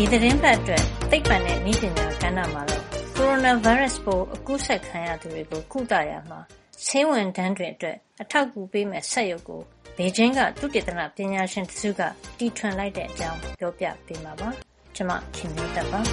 ဒီသတင်းပတ်အတွက်သိပ္ပံနဲ့နည်းပညာကဏ္ဍမှာတော့ကိုရိုနာဗိုင်းရပ်စ်ပိုးအကူးစက်ခံရသူတွေကိုကုသရာမှာဆေးဝန်ထမ်းတွေအတွက်အထောက်အကူပေးမယ့်စက်ရုပ်ကိုဘေကျင်းကသုတေသနပညာရှင်တစုကတီထွင်လိုက်တဲ့အကြောင်းပြောပြပေးမှာပါ။ကျွန်မခင်မျိုးသက်ပါ။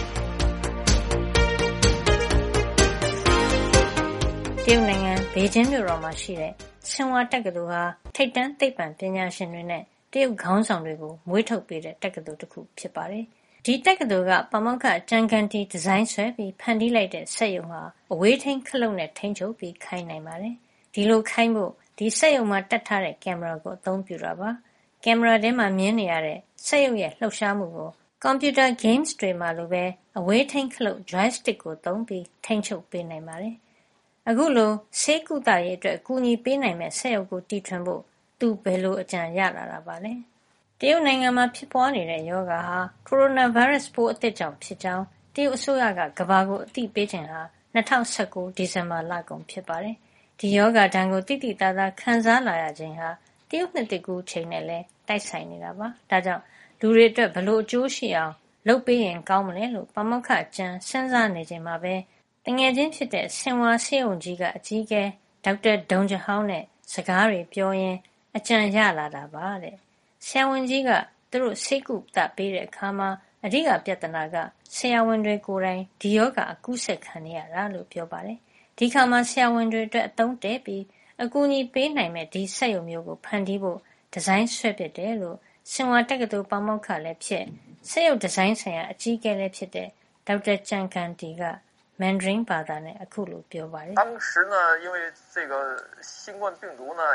တရုတ်နိုင်ငံဘေကျင်းမြို့တော်မှာရှိတဲ့ဆင်ဟွာတက္ကသိုလ်ဟာထိပ်တန်းသိပ္ပံပညာရှင်တွေနဲ့တရုတ်ခေါင်းဆောင်တွေကိုမွေးထုတ်ပေးတဲ့တက္ကသိုလ်တခုဖြစ်ပါတယ်။ ဒီတက္ကသိုလ်က ပါမောက္ခ Zhang Ganti ဒီဇိုင်းဆွဲပြီး ဖန်တီးလိုက်တဲ့ စက်ရုံဟာ အဝေးထိန်းခလုတ်နဲ့ ထိန်းချုပ်ပြီး ခိုင်းနိုင်ပါတယ်။ဒီလိုခိုင်းဖို့ ဒီစက်ရုံမှာ တပ်ထားတဲ့ ကင်မရာကို အသုံးပြုတာပါ။ကင်မရာထဲမှာ မြင်နေရတဲ့ စက်ရုံရဲ့ လှုပ်ရှားမှုကို ကွန်ပြူတာ games တွေမှာလိုပဲ အဝေးထိန်းခလုတ် joystick ကိုသုံးပြီး ထိန်းချုပ်ပေးနိုင်ပါတယ်။အခုလို ဆေးကုသရေးအတွက် အကူအညီပေးနိုင်မယ့် စက်ရုပ်ကို တီထွင်ဖို့ သူဘယ်လို အကြံရလာတာပါလဲ။ တရုတ်နိုင်ငံမှာ ဖြစ်ပွားနေတဲ့ ရောဂါဟာ ကိုရိုနာဗိုင်းရပ်စ်ပိုး အသစ်ကြောင့် ဖြစ်ကြောင်း တရုတ်အစိုးရက ကမ္ဘာကို အသိပေးချိန်ဟာ ၂၀၁၉ ဒီဇင်ဘာလကုန် ဖြစ်ပါတယ်။ဒီရောဂါဒဏ်ကို သိသိသာသာ ခံစားလာရချိန်ဟာ တရုတ်နှစ်သစ်ကူးချိန်နဲ့လည်း တိုက်ဆိုင်နေတာပါ။ဒါကြောင့် လူတွေအတွက် ဘယ်လိုအကျိုးရှိအောင် လုပ်ပေးရင် ကောင်းမလဲလို့ ပါမောက္ခ Zhang စဉ်းစားနေချိန်မှာပဲ သူငယ်ချင်းဖြစ်တဲ့ဆင်ဟွာဆေးရုံကြီးက အကြီးအကဲ ဒေါက်တာ ဒုံဂျဟောင်းနဲ့ စကားတွေပြောရင်း အကြံရလာတာပါတဲ့။ ဆရာဝန်ကြီးက သူတို့ ဆေးကုသပေးတဲ့အခါမှာ အဓိကပြဿနာက ဆရာဝန်တွေကိုယ်တိုင် ဒီရောဂါ အကူးစက်ခံနေရတာလို့ ပြောပါတယ်။ဒီအခါမှာ ဆရာဝန်တွေအတွက် အသုံးတည့်ပြီး အကူအညီပေးနိုင်မယ့် ဒီစက်ရုံမျိုးကို ဖန်တီးဖို့ ဒီဇိုင်းဆွဲဖြစ်တယ်လို့ ဆင်ဟွာတက္ကသိုလ် ပါမောက္ခလည်းဖြစ်၊စက်ရုပ်ဒီဇိုင်းဆိုင်ရာ အကြီးအကဲလည်းဖြစ်တဲ့ ဒေါက်တာ Zhang Ganti က မန်ဒရင်းဘာသာနဲ့ အခုလိုပြောပါတယ်။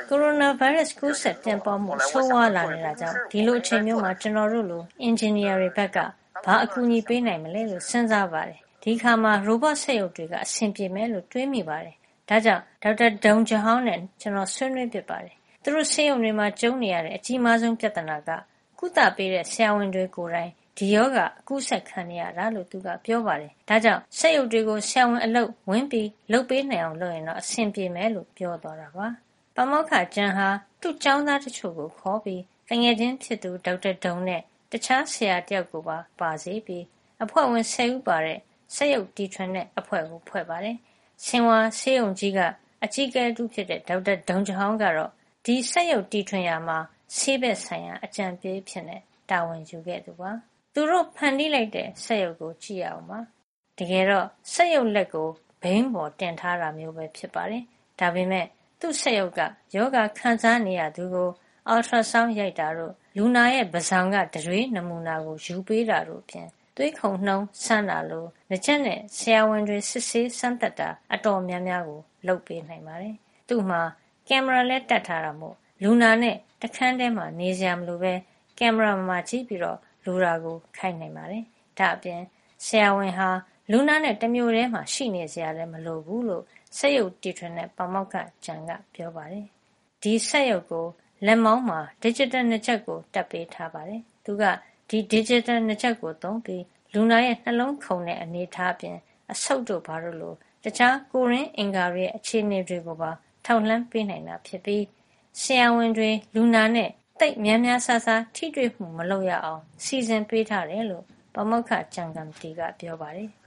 “ကိုရိုနာဗိုင်းရပ်စ် ကူးစက်ပြန့်ပွားမှု ဆိုးဝါးလာနေတာကြောင့် ဒီလိုအချိန်မျိုးမှာ ကျနော်တို့လို အင်ဂျင်နီယာတွေဘက်က ဘာအကူအညီပေးနိုင်မလဲလို့ စဉ်းစားပါတယ်။ဒီအခါမှာ ရိုဘတ်စက်ရုပ်တွေက အဆင်ပြေမယ်လို့ တွေးမိပါတယ်။ဒါကြောင့် ဒေါက်တာဒုံဂျဟောင်းနဲ့ ကျနော်ဆွေးနွေးဖြစ်ပါတယ်။သူတို့ဆေးရုံတွေမှာ ကြုံနေရတဲ့ အကြီးမားဆုံး ပြဿနာက ကုသပေးတဲ့ ဆရာဝန်တွေကိုယ်တိုင် ဒီရောဂါ အကူးစက်ခံနေရတာလို့ သူကပြောပါတယ်။ဒါကြောင့် စက်ရုပ်တွေကို ဆရာဝန်အလုပ်ဝင်ပြီးလုပ်ပေးနိုင်အောင် လုပ်ရင်တော့ အဆင်ပြေမယ်လို့ ပြောသွားတာပါ။ပါမောက္ခ Zhang ဟာ သူ့ကျောင်းသားတချို့ကို ခေါ်ပြီး သူငယ်ချင်းဖြစ်သူ ဒေါက်တာဒုံနဲ့ တခြားဆရာတယောက်ကိုပါ ပါစေပြီး အဖွဲ့ဝင် ၁၀ ဦးပါတဲ့ စက်ရုပ်တီထွင်တဲ့အဖွဲ့ကို ဖွဲ့ပါတယ်။ဆင်ဟွာဆေးရုံကြီးက အကြီးအကဲတဦးဖြစ်တဲ့ ဒေါက်တာဒုံဂျဟောင်းကတော့ ဒီစက်ရုပ်တီထွင်ရာမှာ ဆေးဘက်ဆိုင်ရာ အကြံပေးအဖြစ် တာဝန်ယူခဲ့သူပါ။ သူတို့ဖန်တီးလိုက်တဲ့ စက်ရုပ်ကို ကြည့်ရအောင်ပါ။တကယ်တော့ စက်ရုပ်လက်ကို ဘီးပေါ်တင်ထားတာမျိုးပဲ ဖြစ်ပါတယ်။ဒါပေမယ့် သူ့စက်ရုပ်က ရောဂါခံစားနေရသူကို ultrasound ရိုက်တာတို့၊လူနာရဲ့ ပါးစောင်က တံတွေးနမူနာကို ယူပေးတာတို့အပြင် သွေးခုန်နှုန်းစမ်းတာလို နားကြပ်နဲ့ ဆရာဝန်တွေ စစ်ဆေးစမ်းသပ်တာ အတော်များများကို လုပ်ပေးနိုင်ပါတယ်။သူ့မှာ ကင်မရာလည်း တပ်ထားတာမို့ လူနာနဲ့ တခန်းထဲမှာ နေစရာမလိုပဲ ကင်မရာမှာကြည့်ပြီး လူနာကို ခိုင်းနိုင်ပါတယ်။ဒါ့အပြင် ဆရာဝန်ဟာ လူနာနဲ့ တမြို့ထဲမှာ ရှိနေစရာလည်း မလိုဘူးလို့ စက်ရုပ်တီထွင်တဲ့ ပါမောက္ခ Zhang ကပြောပါတယ်။ဒီစက်ရုပ်ကို လက်မောင်းမှာ ဒစ်ဂျစ်တယ် နားချပ်ကို တပ်ပေးထားပါတယ်။သူက ဒီဒစ်ဂျစ်တယ် နားချပ်ကိုသုံးပြီး လူနာရဲ့ နှလုံးခုန်တဲ့ အနေအထားအပြင် အဆုတ်တို့ ဘာတို့လို တခြား ကိုယ်တွင်းအင်္ဂါတွေရဲ့ အခြေအနေတွေကိုပါ ထောက်လှမ်းပေးနိုင်တာ ဖြစ်ပြီး ဆရာဝန်တွေ လူနာနဲ့ သိပ်များများစားစား ထိတွေ့မှု မလုပ်ရအောင် စီစဉ်ပေးထားတယ်လို့ ပါမောက္ခ Zhang Ganti ကပြောပါတယ်။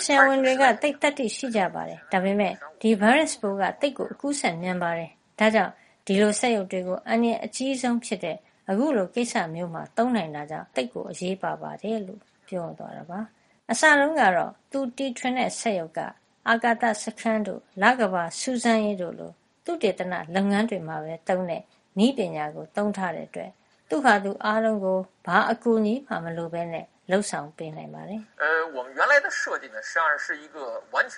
“ဆရာဝန်တွေက သိပ်သတ္တိရှိကြပါတယ်။ဒါပေမယ့် ဒီဗိုင်းရပ်စ်ပိုးက သိပ်ကို အကူးစက်မြန်ပါတယ်။ဒါကြောင့် ဒီလို စက်ရုပ်တွေကို အန္တရာယ်အကြီးဆုံးဖြစ်တဲ့ အခုလို ကိစ္စမျိုးမှာ သုံးနိုင်တာကြောင့် သိပ်ကို အရေးပါပါတယ်။”လို့ ပြောသွားတာပါ။အစတုန်းကတော့ သူတီထွင်တဲ့ စက်ရုပ်က အာကာသစခန်းတို့၊လကမ္ဘာစူးစမ်းရေးတို့လိုသုတေသနလုပ်ငန်းတွေမှာပဲသုံးတဲ့နည်းပညာကိုသုံးထားတဲ့အတွက်သူ့ဟာသူအားလုံးကိုဘာအကူအညီမှမလိုဘဲလုပ်ဆောင်ပေးနိုင်ပါတယ်။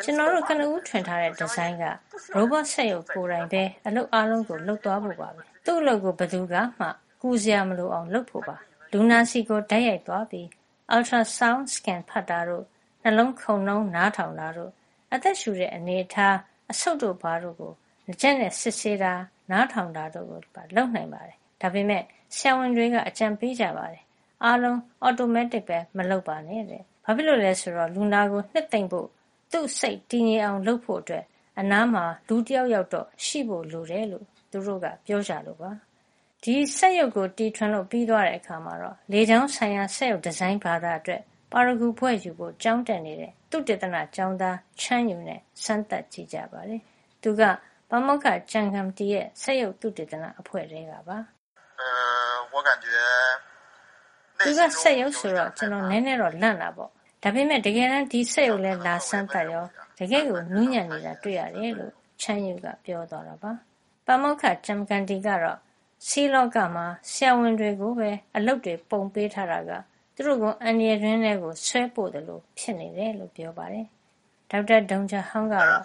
“ကျနော်တို့ကနဦးထွင်ထားတဲ့ဒီဇိုင်းကရိုဘော့စက်ရုပ်ကိုယ်တိုင်ပဲအလုပ်အားလုံးကိုလုပ်သွားဖို့ပါပဲ။သူ့အလုပ်ကိုဘယ်သူကမှကူစရာမလိုအောင်လုပ်ဖို့ပါ။လူနာဆီကိုတိုက်ရိုက်သွားပြီး ultrasound scan ဖတ်တာတို့၊နှလုံးခုန်နှုန်းနားထောင်တာတို့ အသက်ရှူတဲ့အနေအထား၊အဆုတ်တို့ဘာတို့ကို နားကြပ်နဲ့ စစ်ဆေးတာ၊နားထောင်တာတို့ကိုပါ လုပ်နိုင်ပါတယ်။ဒါပေမယ့် ဆရာဝန်တွေက အကြံပေးကြပါတယ်။အားလုံးအော်တိုမက်တစ်ပဲ မလုပ်ပါနဲ့တဲ့။ဘာဖြစ်လို့လဲဆိုတော့ လူနာကို နှစ်သိမ့်ဖို့၊သူ့စိတ်တည်ငြိမ်အောင် လုပ်ဖို့အတွက် အနားမှာ လူတယောက်ယောက်တော့ ရှိဖို့လိုတယ်လို့ သူတို့က ပြောကြလို့ပါ။ဒီဒီစက်ရုပ်ကို တီထွင်လို့ ပြီးသွားတဲ့အခါမှာတော့ လေကြောင်းဆိုင်ရာ စက်ရုပ်ဒီဇိုင်းဘာသာအတွက် ပါရဂူဘွဲ့ယူဖို့ ကျောင်းတက်နေတဲ့ သုတေသနကျောင်းသား ချမ်းယူနဲ့ စမ်းသပ်ကြည့်ကြပါတယ်။သူက ပါမောက္ခကျန်ဂမ်တီရဲ့ စက်ရုပ်သုတေသနအဖွဲ့ထဲကပါ။သူက စက်ရုပ်ဆိုတော့ ကျနော်နည်းနည်းတော့ လန့်တာပေါ့။ဒါပေမယ့် တကယ်တမ်း ဒီစက်ရုပ်လည်း လာစမ်းသပ်ရော တကယ့်ကို နူးညံ့နေတာ တွေ့ရတယ်လို့ ချမ်းယူက ပြောသွားတာပါ။ပါမောက္ခကျန်ဂမ်တီကတော့ ဆေးလောကမှာ ဆရာဝန်တွေကိုပဲ အလုပ်တွေ ပုံပေးထားတာက သူတို့ကို အန္တရာယ်တွင်းထဲဆွဲပို့သလို ဖြစ်နေတယ်လို့ ပြောပါတယ်။ဒေါက်တာ ဒုံဂျာဟောင်းကတော့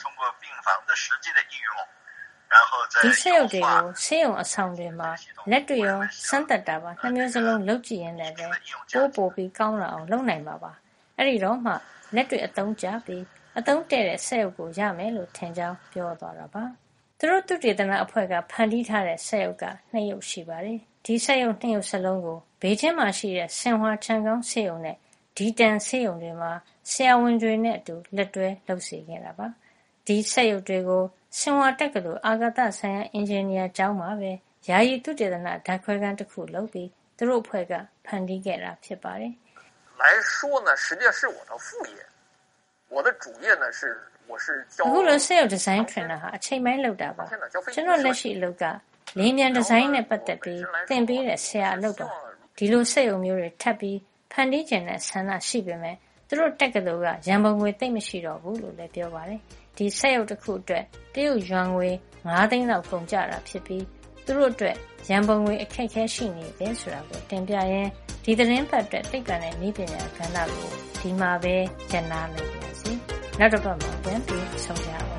ဒီစက်ရုပ်တွေကို ဆေးရုံအဆောင်တွေမှာ လက်တွေ့ရော စမ်းသပ်တာပါနှစ်မျိုးစလုံး လုပ်ကြည့်ရင်လည်း ပိုပိုပြီးကောင်းလာအောင် လုပ်နိုင်မှာပါ။အဲဒီတော့မှ လက်တွေ့အသုံးကျပြီး အသုံးတဲ့တဲ့ စက်ရုပ်ကို ရမယ်လို့ ထင်ကြောင်း ပြောသွားတာပါ။သူတို့ သုတေသနအဖွဲ့က ဖန်တီးထားတဲ့ စက်ရုပ်ကနှစ်ရုပ်ရှိပါတယ်။ ဒီစက်ရုပ်နှစ်ရုပ်စလုံးကို ဘေကျင်းမှာရှိတဲ့ ဆင်ဟွာ ချန်ကောင်းဆေးရုံနဲ့ဒီတန်ဆေးရုံတွေမှာ ဆရာဝန်တွေနဲ့အတူ လက်တွဲ လုပ်စေခဲ့တာပါ။ဒီစက်ရုပ်တွေကို ဆင်ဟွာတက္ကသိုလ် အာကာသဆိုင်ရာ အင်ဂျင်နီယာကျောင်းမှာပဲ ယာယီသုတေသန ဓါတ်ခွဲခန်းတခုလုပ်ပြီး သူတို့အဖွဲ့က ဖန်တီးခဲ့တာ ဖြစ်ပါတယ်။အခုလို စက်ရုပ်ဒီဇိုင်းထွင်တာဟာ အချိန်ပိုင်းလုပ်တာပါ။ကျနော့် လက်ရှိအလုပ်က လေယာဉ်ပျံဒီဇိုင်းနဲ့ပတ်သက်ပြီးသင်ပေးတဲ့ဆရာအလုပ်ပါ။ဒီလိုစက်ရုံမျိုးတွေထပ်ပြီးဖန်တီးချင်တဲ့ဆန္ဒရှိပေမယ့်သူတို့တက္ကသိုလ်ကရန်ပုံငွေသိပ်မရှိတော့ဘူးလို့လည်းပြောပါတယ်။ဒီစက်ရုပ်တခုအတွက်တရုတ်ယွမ်ငွေ၅သိန်းလောက်ကုန်ကျတာဖြစ်ပြီးသူတို့အတွက်ရန်ပုံငွေအခက်အခဲရှိနေတယ်ဆိုတာကိုတင်ပြရင်းဒီသတင်းပတ်အတွက်သိပ္ပံနဲ့နည်းပညာကဏ္ဍကိုဒီမှာပဲရပ်နားလိုက်ပါရစေ။နောက်တစ်ပတ်မှာပြန်ပြီးဆုံကြအောင်